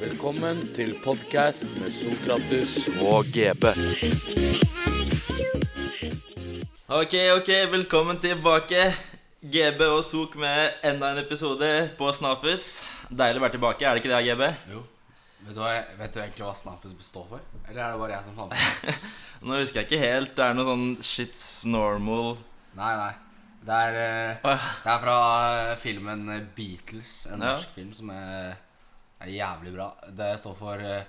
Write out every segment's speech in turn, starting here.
Velkommen til podkast med Sokrates og GB. Ok, ok, velkommen tilbake. GB og Sok med enda en episode på Snafus. Deilig å være tilbake, er det ikke det, GB? Jo. Vet du, hva, vet du egentlig hva Snafus består for? Eller er det bare jeg som fant det? Nå husker jeg ikke helt. Det er noe sånn shit's normal Nei, nei. Det er, eh, det er fra eh, filmen Beatles, en Ja. norsk film som er, er jævlig bra. Det står for eh,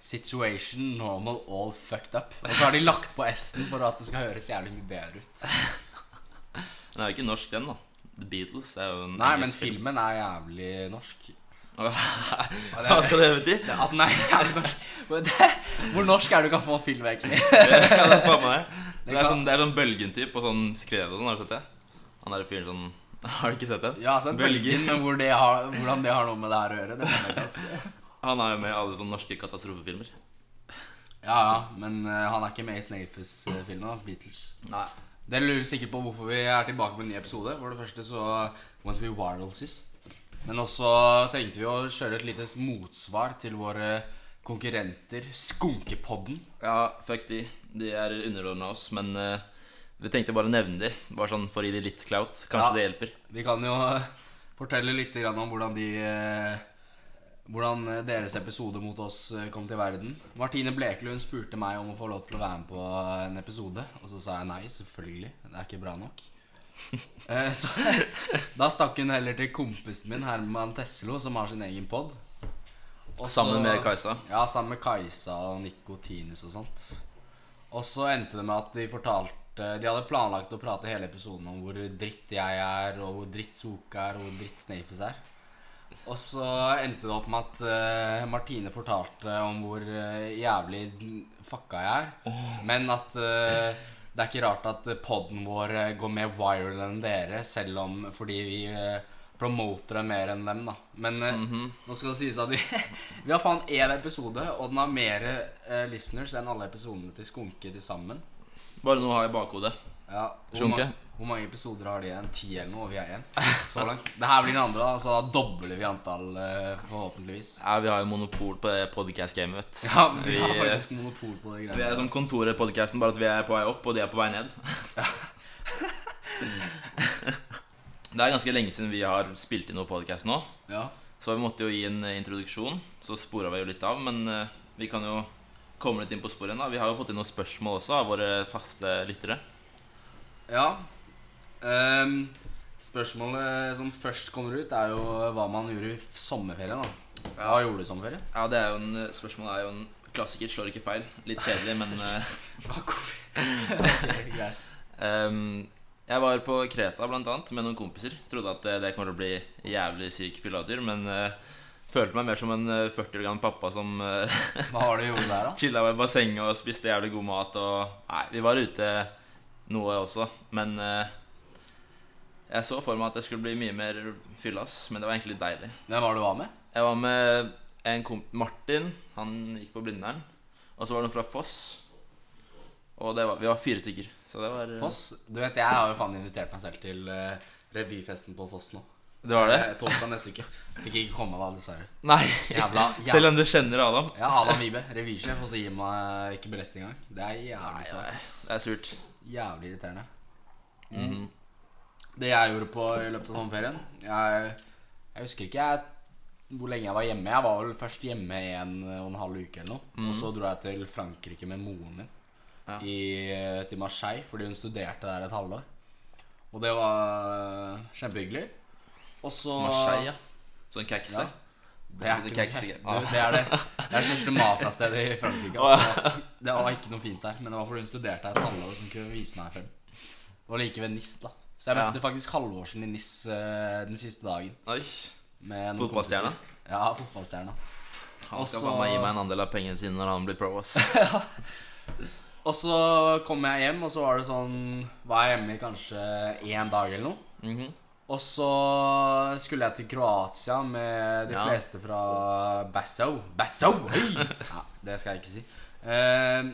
Situation normal all fucked up. Og så har de lagt på S-en for at det skal høres jævlig mye bedre ut. Den er jo ikke norsk, den, da. The Beatles er jo en Nei, men film. filmen er jævlig norsk. Hva skal det bety? At den er jævlig norsk. Det, hvor norsk er du kan få en film, egentlig? Det er sånn, det er sånn Bølgen-typ og sånn skrevet og sånn. Har du sett det? Han der fyren sånn Har du ikke sett den? Ja, sett bølgen, men hvor det har, hvordan det har noe med det her å gjøre, det kan jeg ikke. Han er jo med i alle sånne norske katastrofefilmer. Ja, ja, men uh, han er ikke med i Snafes-filmen hans, Beatles. Nei. Dere lurer sikkert på hvorfor vi er tilbake med en ny episode. For det første så went we viral sist. Men også tenkte vi å kjøre et lite motsvar til våre konkurrenter, Skunkepodden. Ja, fuck de. De er underordna oss, men eh, vi tenkte bare å nevne de. Bare sånn for å gi de litt clout. Kanskje det hjelper. Vi kan jo eh, fortelle litt om hvordan de eh, hvordan eh, deres episode mot oss kom til verden. Martine Blekelund spurte meg om å få lov til å være med på en episode. Og så sa jeg nei, selvfølgelig. Det er ikke bra nok. Så da stakk hun heller til kompisen min Herman Teslo, som har sin egen pod. Sammen med Kajsa. Ja, sammen med Kajsa og Nikotinus og sånt. Og så endte det med at de fortalte De hadde planlagt å prate hele episoden om hvor dritt jeg er, og hvor dritt Soka er, og hvor dritt Snafes er. Og så endte det opp med at uh, Martine fortalte om hvor uh, jævlig fucka jeg er. Men at uh, det er ikke rart at poden vår går mer viral enn dere, selv om fordi vi promoter det mer enn dem, da. Men eh, nå skal det sies at vi, vi har faen én episode, og den har mer uh, listeners enn alle episodene til Skunke til sammen. Bare noe å ha i bakhodet. Ja, hvor, ma- hvor mange episoder har de igjen? Ti eller noe? Og vi er én. Så langt. Det her blir den andre, da, så da dobler vi antall, eh, forhåpentligvis. Ja, Vi har jo monopol på det podcast-gamet, vet. Ja, vi, har vi, faktisk monopol på det vi greiene. er som kontoret i podcasten, bare at vi er på vei opp, og de er på vei ned. det er ganske lenge siden vi har spilt inn noe podcast nå, Ja. så vi måtte jo gi en eh, introduksjon. Så spora vi jo litt av, men eh, vi kan jo komme litt inn på sporet Vi har jo fått inn noen spørsmål også av våre faste lyttere. ja. Um, spørsmålet som først kommer ut, er jo hva man gjorde i sommerferien. da Hva gjorde du i sommerferien? Ja, det er jo en, Spørsmålet er jo en klassiker, slår ikke feil. Litt kjedelig, men um, jeg var på Kreta blant annet med noen kompiser. Trodde at eh, det kommer til å bli jævlig syk fyllatur, men eh, følte meg mer som en eh, 40 år gammel pappa som uh, Hva var det du gjorde der, da? chilla ved bassenget og spiste jævlig god mat. Og Nei, vi var ute noe også, men eh, jeg så for meg at det skulle bli mye mer fyllas, men det var egentlig litt deilig. Hvem var det du var med? Jeg var med en komp Martin, han gikk på Blindern. Og så var det noen fra Foss. Og det var, vi var fire stykker. Så det var eh, Foss? Du vet, jeg har jo faen invitert meg selv til revyfesten på Foss nå. Det var det? Eh, Torsdag neste uke. Fikk ikke komme da, dessverre. Nei. Jævla, jævla. Selv om du kjenner Adam. Ja, Adam Vibe, revysjef, og så gir meg ikke billett engang. Det er jævlig svart. Det er surt. Jævlig irriterende. Mhm. Det jeg gjorde på i løpet av sommerferien Jeg, jeg husker ikke jeg, hvor lenge jeg var hjemme. Jeg var vel først hjemme en og en halv uke eller noe. Og så dro jeg til Frankrike med moren min. Ja. I, til Marseille, fordi hun studerte der et halvår. Og det var kjempehyggelig. Og så Marseille. Sånn kakse. Ja. Det er, Det ikke, er det, det er det. Det er det største mafiastedet i Frankrike. Altså. Det var ikke noe fint der, men det var fordi hun studerte her et halvår som kunne vise meg film. Det var like ved NIS, da. Så jeg Ja. møtte faktisk Halvorsen i NIS eh, den siste dagen. Oi. med noen Fotballstjerne? Ja, fotballstjerna. Han skal Også... meg gi meg en andel av pengene sine når han blir pro, ass. Og så kom jeg hjem, og så var det sånn Var jeg hjemme i kanskje én dag eller noe. Mhm. Og så skulle jeg til Kroatia med de Ja. fleste fra Basso. Basso! Hey! Ja, det skal jeg ikke si. Eh,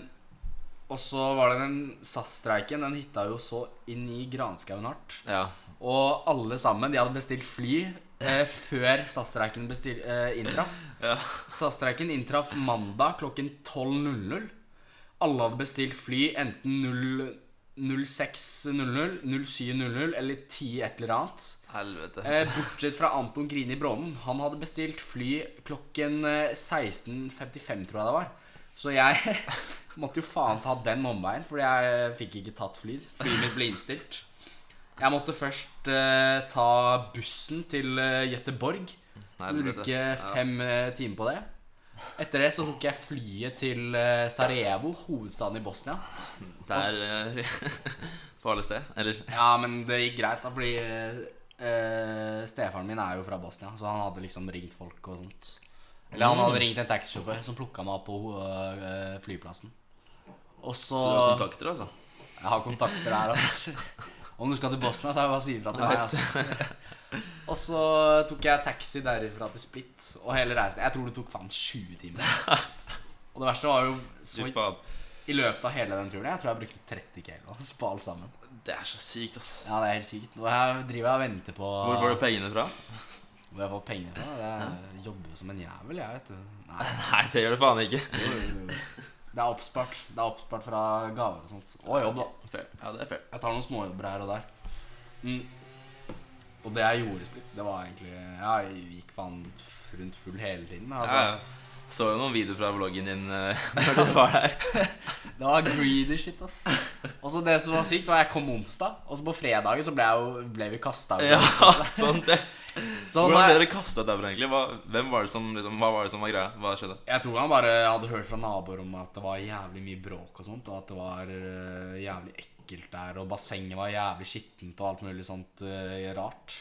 og så var det den SAS-streiken. Den hitta jo så inn i granskauen hardt. Ja. Og alle sammen de hadde bestilt fly eh, før SAS-streiken eh, inntraff. Ja. SAS-streiken inntraff mandag klokken 12.00. Alle hadde bestilt fly enten 0 06.00, 07.00 eller 10 et eller annet. Helvete. Eh, bortsett fra Anton Grini Brånen. Han hadde bestilt fly klokken eh, 16.55, tror jeg det var. Så jeg måtte jo faen ta den omveien, fordi jeg fikk ikke tatt fly. Flyet mitt ble innstilt. Jeg måtte først eh, ta bussen til uh, Gøteborg. Helvete. Bruke fem ja. timer på det. Etter det så tok jeg flyet til eh, Sarajevo, hovedstaden i Bosnia. Det er farlig sted. Eller Ja, men det gikk greit, da, fordi eh, stefaren min er jo fra Bosnia, så han hadde liksom ringt folk og sånt. Eller han hadde ringt en taxisjåfør som plukka meg opp på eh, flyplassen. Og så Så du har kontakter, altså? Jeg har kontakter her, altså. Om du skal til Bosnia, så er det bare å si ifra til meg. Altså. Og så tok jeg taxi derifra til Split, og hele reisen Jeg tror det tok faen 20 timer. Og det verste var jo så i løpet av hele den turen Jeg tror jeg brukte 30 kilo på alt sammen. Det er så sykt, ass. Ja, det er helt sykt. Og jeg driver og venter på Hvor får du pengene fra? Hvor jeg får pengene fra. Jeg jobber jo som en jævel, jeg, vet du. Nei, Nei, det gjør du faen ikke. Det er oppspart. Det er oppspart fra gaver og sånt. Og jobb, da. Fair. Ja, det er fair. Jeg tar noen småjobber her og der. Mm. Og det jeg gjorde i Split, det var egentlig ja, Jeg gikk faen rundt full hele tiden. Altså, Ja, ja. Så jo noen videoer fra vloggen din uh, når du var der. Det var greedy shit, ass. Og så det som var sykt, var jeg kom onsdag, og så på fredagen så ble, jo, ble vi kasta ut. Ja, sånn det. Så Hvordan ble dere kasta ut derfra, egentlig? Hva, hvem var det som, liksom, hva var det som var greia? Hva skjedde? Jeg tror han bare hadde hørt fra naboer om at det var jævlig mye bråk og sånt, og at det var øh, jævlig ekkelt der, og bassenget var jævlig skittent og alt mulig sånt uh, rart.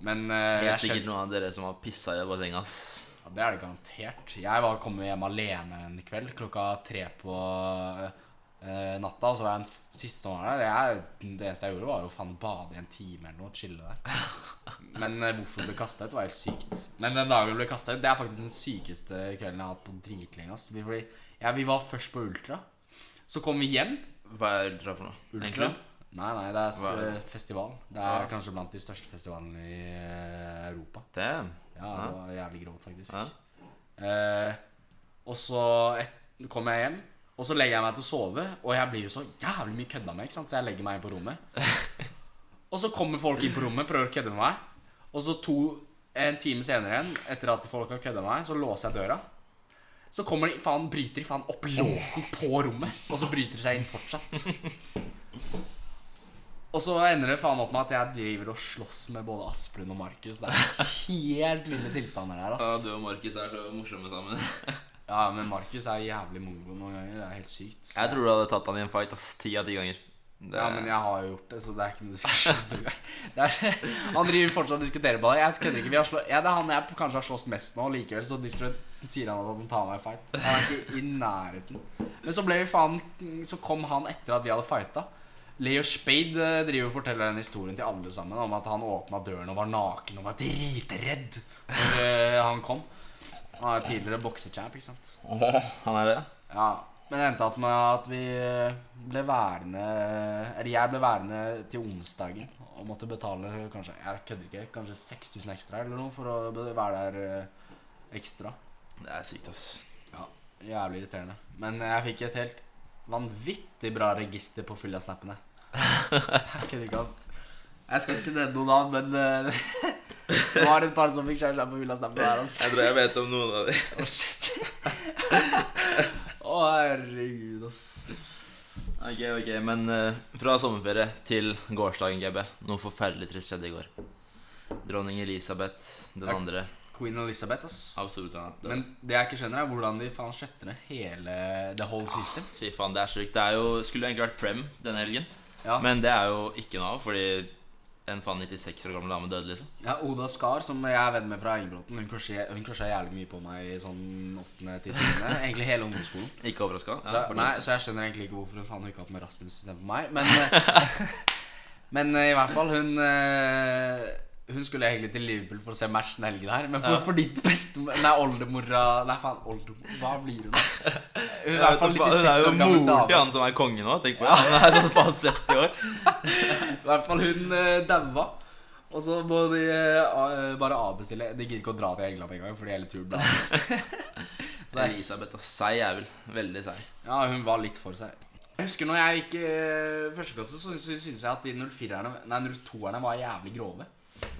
Men uh, Helt jeg sikkert noen av dere som har pissa i bassenget, ass. ja, Det er det garantert. Jeg var kommet hjem alene en kveld klokka tre på uh, natta, og så var jeg en siste sommer der. Jeg, det eneste jeg gjorde, var jo faen bade i en time eller noe, chille der. Men hvorfor det ble kasta ut, var helt sykt. Men den dagen det ble kasta ut, det er faktisk den sykeste kvelden jeg har hatt på dritlenge. Vi- Fordi ja, vi var først på Ultra. Så kom vi hjem. Hva er Ultra for noe? En Ultra? klubb? Nei, nei, det er er det? festival. Det er Ja. kanskje blant de største festivalene i eh, Europa. Damn. Ja, det var jævlig grovt, faktisk. Ja. Eh, og så kommer jeg hjem, og så legger jeg meg til å sove. Og jeg blir jo så jævlig mye kødda med, ikke sant? så jeg legger meg inn på rommet. og så kommer folk inn på rommet, prøver å kødde med meg. Og så to, en time senere igjen, etter at folk har kødda med meg, så låser jeg døra. Så kommer de, faen, bryter de faen opp låsen på rommet, og så bryter de seg inn fortsatt. Og så ender det faen opp med at jeg driver og slåss med både Asplund og Markus. Det er helt ville tilstander der, ass. Ja, du og Markus er så morsomme sammen. Ja, men Markus er jævlig mongo noen ganger. Det er helt sykt. Jeg tror du hadde tatt han i en fight ass, ti av ti ganger. Det, Ja, men jeg har jo gjort det, så det er ikke noe diskusjon. Det er, han driver fortsatt og diskuterer på det. Jeg kødder ikke. Vi har slå, ja, det er han jeg kanskje har slåss mest med, og likevel så diskuterer, sier han at han tar meg i fight. Han er ikke i nærheten. Men så ble vi faen Så kom han etter at vi hadde fighta. Leo Spade eh, driver og forteller den historien til alle sammen om at han åpna døren og var naken og var dritredd når eh, han kom. Han er tidligere boksechamp, ikke sant. Han er det? Ja, men det endte opp med at vi ble værende Eller jeg ble værende til onsdagen og måtte betale kanskje Jeg kødder ikke, kanskje 6000 ekstra eller noe for å være der eh, ekstra. Det er sykt, ass. Ja, Jævlig irriterende. Men jeg fikk et helt vanvittig bra register på fylla-snappene. Jeg kødder ikke, ass Jeg skal ikke nevne noen navn, men eh, det var et par som fikk kjæreste på på fylla-snappene der. Ass. Jeg tror jeg vet om noen av dem. Å, shit. Å, herregud, ass. Ok, ok, men uh, fra sommerferie til gårsdagen, GB. Noe forferdelig trist skjedde i går. Dronning Elisabeth den Ja. andre Queen Elizabeth, ass. Absolutt, ja. Men det jeg ikke skjønner, er hvordan de faen skjøtter ned hele the whole system. Fy faen, det er sjukt. Det er jo, skulle egentlig vært prem denne helgen, Ja, men det er jo ikke noe av, fordi en faen 96 år gammel dame døde, liksom. ja Oda Skar, som jeg er venn med fra Engebråten, hun crusha jævlig mye på meg i sånn åttende til tiende. Egentlig hele ungdomsskolen. Ikke overraska. Så, jeg- nei, så jeg skjønner egentlig ikke hvorfor hun faen hooka opp med Rasmus istedenfor meg. Men, eh, men eh, i hvert fall, hun eh, Hun skulle egentlig til Liverpool for å se matchen helgen her. Men ja. fordi bestemor Nei, oldemora Nei, faen, oldemor Hva blir hun, da? Hun er hvert fall Hun er jo mor til han som er konge nå. Tenk på det. Han er sånn faen 70 år. I hvert fall hun uh, daua. Og så må de uh, bare avbestille. De gidder ikke å dra til England engang fordi hele turen ble avbestilt. Det er Elisabeth er seig er vel veldig seig. Ja, hun var litt for seg. Jeg husker når jeg gikk i første klasse, så syntes jeg at de 04-erne Nei, 02-erne var jævlig grove.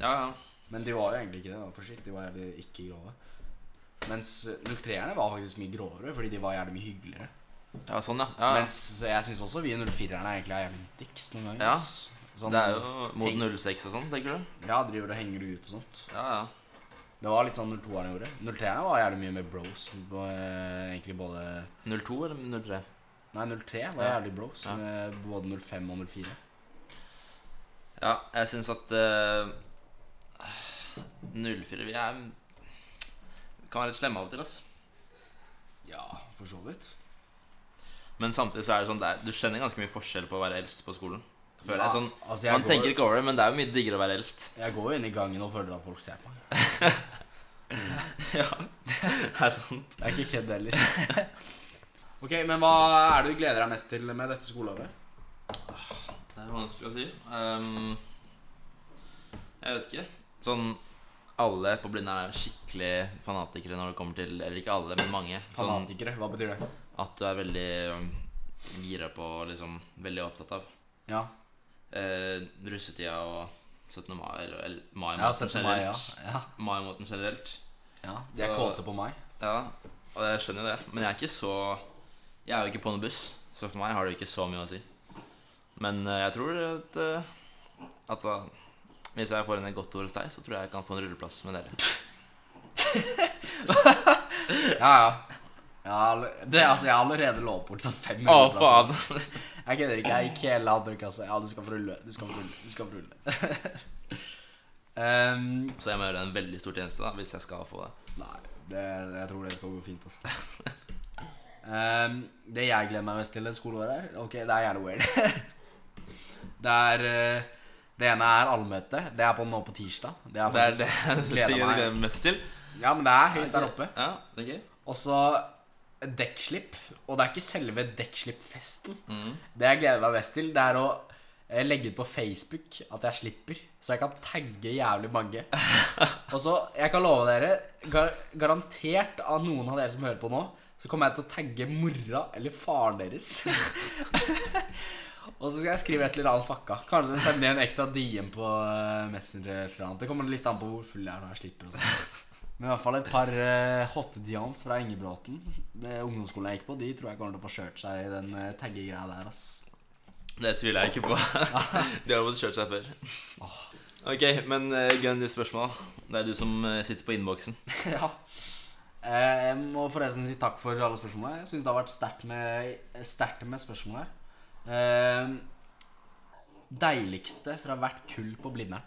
Ja, ja. Men de var jo egentlig ikke det. Da, for shit, De var jævlig ikke grove. Mens 03-erne var faktisk mye grovere, fordi de var jævlig mye hyggeligere. Ja, sånn, ja. ja. Mens jeg syns også vi 04-erne egentlig er jævlig dicks noen ganger. Ja. Sånn, Det er jo mot 06 og sånn, tenker du? Ja, driver og henger ut og sånt. Ja, ja. Det var litt sånn 02-erne gjorde. 03-erne var jævlig mye med bros. på, eh, Egentlig både 02 eller 03? Nei, 03 var Ja. jævlig bros. Med både 05 og 04. Ja, jeg syns at eh, 04 Vi er vi kan være litt slemme av og til, altså. Ja, for så vidt. Men samtidig så er det sånn det er, Du kjenner ganske mye forskjell på å være eldst på skolen. Ja, jeg sånn altså, jeg Man går- tenker ikke over det, men det er jo mye diggere å være eldst. Jeg går jo inn i gangen og føler at folk ser på meg. ja, det er sant. Det er ikke kødd heller. ok, men hva er det du gleder deg mest til med dette skoleåret? Det er vanskelig å si. Um, jeg vet ikke. Sånn alle på Blindern er skikkelig fanatikere når det kommer til Eller ikke alle, men mange. Sånn Fanatikere, hva betyr det? at du er veldig um, gira på liksom Veldig opptatt av Ja, eh, russetida og 17. mai, eller, eller jeg mai-måten sett meg, ja. generelt. ja. Mai-måten generelt. ja. De er Så- kåte på meg. Ja, og jeg skjønner jo det. Men jeg er ikke så Jeg er jo ikke på noen buss, så for meg har det jo ikke så mye å si. Men eh, jeg tror at, eh, eh, hvis jeg får inn et godt ord hos deg, så tror jeg jeg kan få en rulleplass med dere. Ja, ja. Ja, det, altså, jeg har allerede lovet bort sånn fem Å, rulleplasser. faen! Jeg kødder ikke. Jeg gikk hele andre klasse. Ja, du skal få rulle. Du skal få rulle. Du skal få rulle. um, Så jeg må gjøre en veldig stor tjeneste da hvis jeg skal få det. nei, det, jeg tror det skal gå fint. Altså. um, det jeg gleder meg mest til det skoleåret her Ok, det er gjerne weird. det er eh, Det ene er allmøte. Det er på nå på tirsdag. Det er Det er det jeg gleder meg. mest til. Ja, men det er høyt der oppe. Ja, det er gøy. Og så dekkslipp. Og det er ikke selve dekkslippfesten. Mm. Det jeg gleder meg mest til, det er å eh, legge ut på Facebook at jeg slipper. Så jeg kan tagge jævlig mange. Og så, jeg kan love dere, gar garantert av noen av dere som hører på nå, så kommer jeg til å tagge mora eller faren deres. Og så skal jeg skrive et eller annet fucka. Kanskje sende en ekstra DM på eh, Messenger eller et eller annet. Det kommer litt an på hvor full jeg er når jeg slipper. og. Men i hvert fall et par uh, hot diams fra Ingebråten, det ungdomsskolen jeg gikk på, de tror jeg kommer til å få kjørt seg i den uh, taggegreia der, ass. Det tviler jeg ikke på. De har jo fått kjørt seg før. Ok, men uh, gun ditt spørsmål. Det er du som uh, sitter på innboksen. ja. Eh, Jeg må forresten si takk for alle spørsmålene. Jeg syns det har vært sterkt med, sterkt med spørsmål her. Eh, deiligste fra hvert kull på Blindern.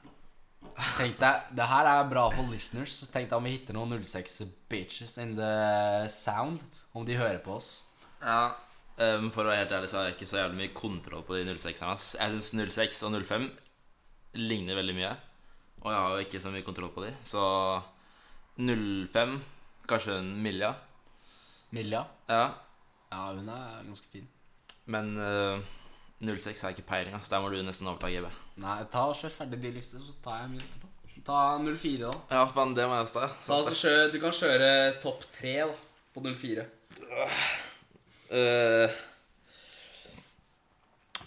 Tenk deg, Det her er bra for listeners. Tenk deg om vi hitter noen 06 bitches in the sound. Om de hører på oss. Ja, um, For å være helt ærlig så har jeg ikke så jævlig mye kontroll på de 06-erne. Jeg syns 06 og 05 ligner veldig mye. Og jeg har jo ikke så mye kontroll på de. Så 05 Kanskje en Milja. Milja. Ja. Ja, hun er ganske fin. Men uh, 06 har jeg ikke peiling. ass. Der må du nesten overta GB. Nei, ta og Kjør ferdig de listene, så tar jeg min etterpå. Ta 04, da. Ja, faen, det må jeg ta. Ta altså, kjør, du kan kjøre topp 3 da, på 04. Uh,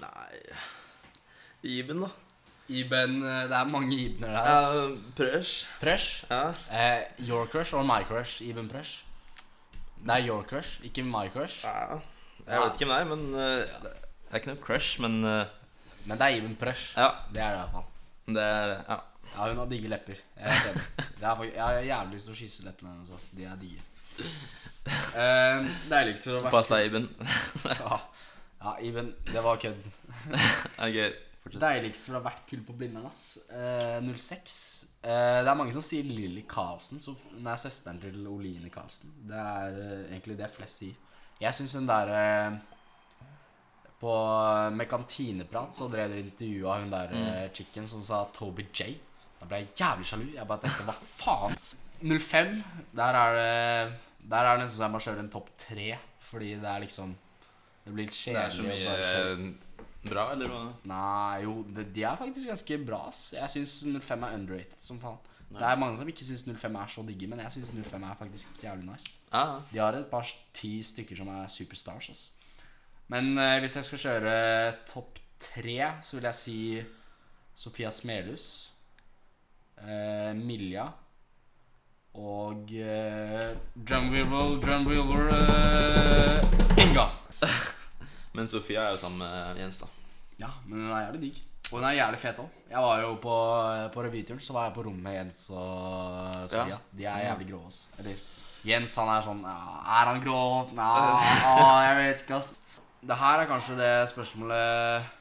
nei Iben, da. Iben, eh, det er mange Ibener der. Altså. Uh, Prøsj. Presh? Ja. Uh, your crush or my crush? Iben Presh? Det er your crush, ikke my crush. ja. Jeg vet ikke hvem det er, men uh, det er ikke noe crush, men uh, Men det er Iben Prush. ja. Det er det i hvert fall. Det er Ja. Ja, hun har digge lepper. Jeg, er helt enig. det er faktisk, jeg har jævlig lyst til å kysse leppene hennes. ass. De er digge. Eh, deiligst å Pass deg, Iben. Ja. ja, Iben, det var kødd. Ok, fortsett. Deiligst fra hvert kull på Blindern, ass. Eh, 06. Eh, det er mange som sier Lilly Karlsen. Så hun er søsteren til Oline Karlsen. Det er eh, egentlig det flest sier. Jeg syns hun der eh, på, Med kantineprat så drev de intervjua hun der eh, chicken som sa Toby J. Da ble jeg jævlig sjalu. Jeg bare tenkte hva faen? 05, der er det Der er det nesten så jeg må kjøre en topp tre. Fordi det er liksom Det blir litt kjedelig. Det er så mye eh, Bra, eller hva? Nei, jo, de, de er faktisk ganske bra. ass. Jeg syns 05 er underrated som faen. Det er mange som ikke syns 05 er så digge, men jeg syns 05 er faktisk jævlig nice. Ah. De har et par ti stykker som er superstars. Altså. Men eh, hvis jeg skal kjøre topp tre, så vil jeg si Sofia Smelhus, eh, Milja og eh, Drumweaver, Drumweaver eh, Inga. Men Sofia er jo sammen med Jens, da. Ja, men hun er jævlig digg. Og hun er jævlig fet òg. Jeg var jo på, på revyturen, så var jeg på rommet med Jens og Sofia. Ja. De er jævlig grå, ass. Eller Jens, han er sånn ja, Er han grå? Nei, jeg vet ikke, ass. Det her er kanskje det spørsmålet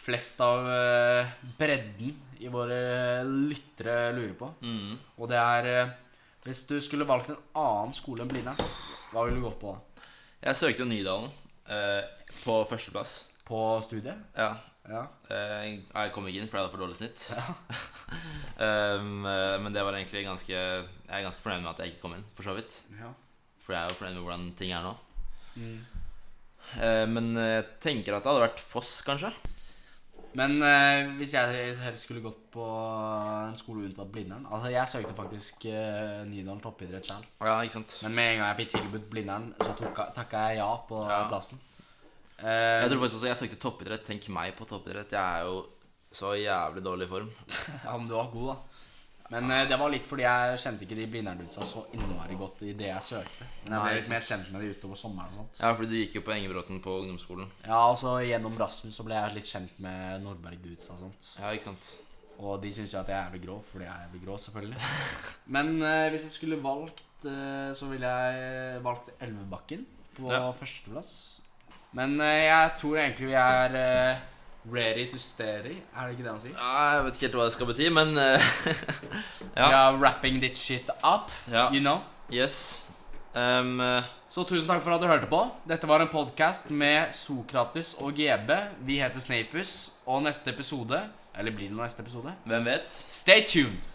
flest av eh, bredden i våre lyttere lurer på. Mm. Og det er eh, Hvis du skulle valgt en annen skole enn Blindern, hva ville du gått på da? Jeg søkte Nydalen eh, på førsteplass. På studiet? Ja. Ja. Eh, jeg kom ikke inn fordi jeg hadde for dårlig snitt. um, eh, men det var egentlig ganske Jeg er ganske fornøyd med at jeg ikke kom inn, for så vidt. ja. For jeg er jo fornøyd med hvordan ting er nå. Mm. Uh, men jeg tenker at det hadde vært Foss, kanskje. Men uh, hvis jeg helst skulle gått på en skole unntatt Blindern Altså, jeg søkte faktisk uh, Nydalen toppidrett sjøl. Ja, Men med en gang jeg fikk tilbudt Blindern, så takka jeg ja på Ja. plassen. Eh, Jeg tror faktisk også jeg søkte toppidrett. Tenk meg på toppidrett. Jeg er jo så jævlig dårlig i form. ja, men du var god, da. Men ja. det var litt fordi jeg kjente ikke de Blindern-dudsa så innmari godt i det jeg søkte. Men jeg ble litt mer kjent med de utover sommeren og sånt. Ja, fordi du gikk jo på Engebråten på ungdomsskolen. Ja, og så gjennom Rasmus så ble jeg litt kjent med Nordberg-dudsa og sånt. Ja, ikke sant Og de syns jo at jeg er jævlig grå, fordi jeg er jævlig grå, selvfølgelig. Men eh, hvis jeg skulle valgt, eh, så ville jeg valgt Elvebakken på Ja. førsteplass. Men eh, jeg tror egentlig vi er eh, ready to steady. Er det ikke det man sier? Ja, Jeg vet ikke helt hva det skal bety, men eh, Ja. are wrapping this shit up, Ja. you know. Yes. Um, Så tusen takk for at du hørte på. Dette var en podkast med Sokrates og GB. Vi heter Snafus, og neste episode Eller blir det noen neste episode? hvem vet? Stay tuned!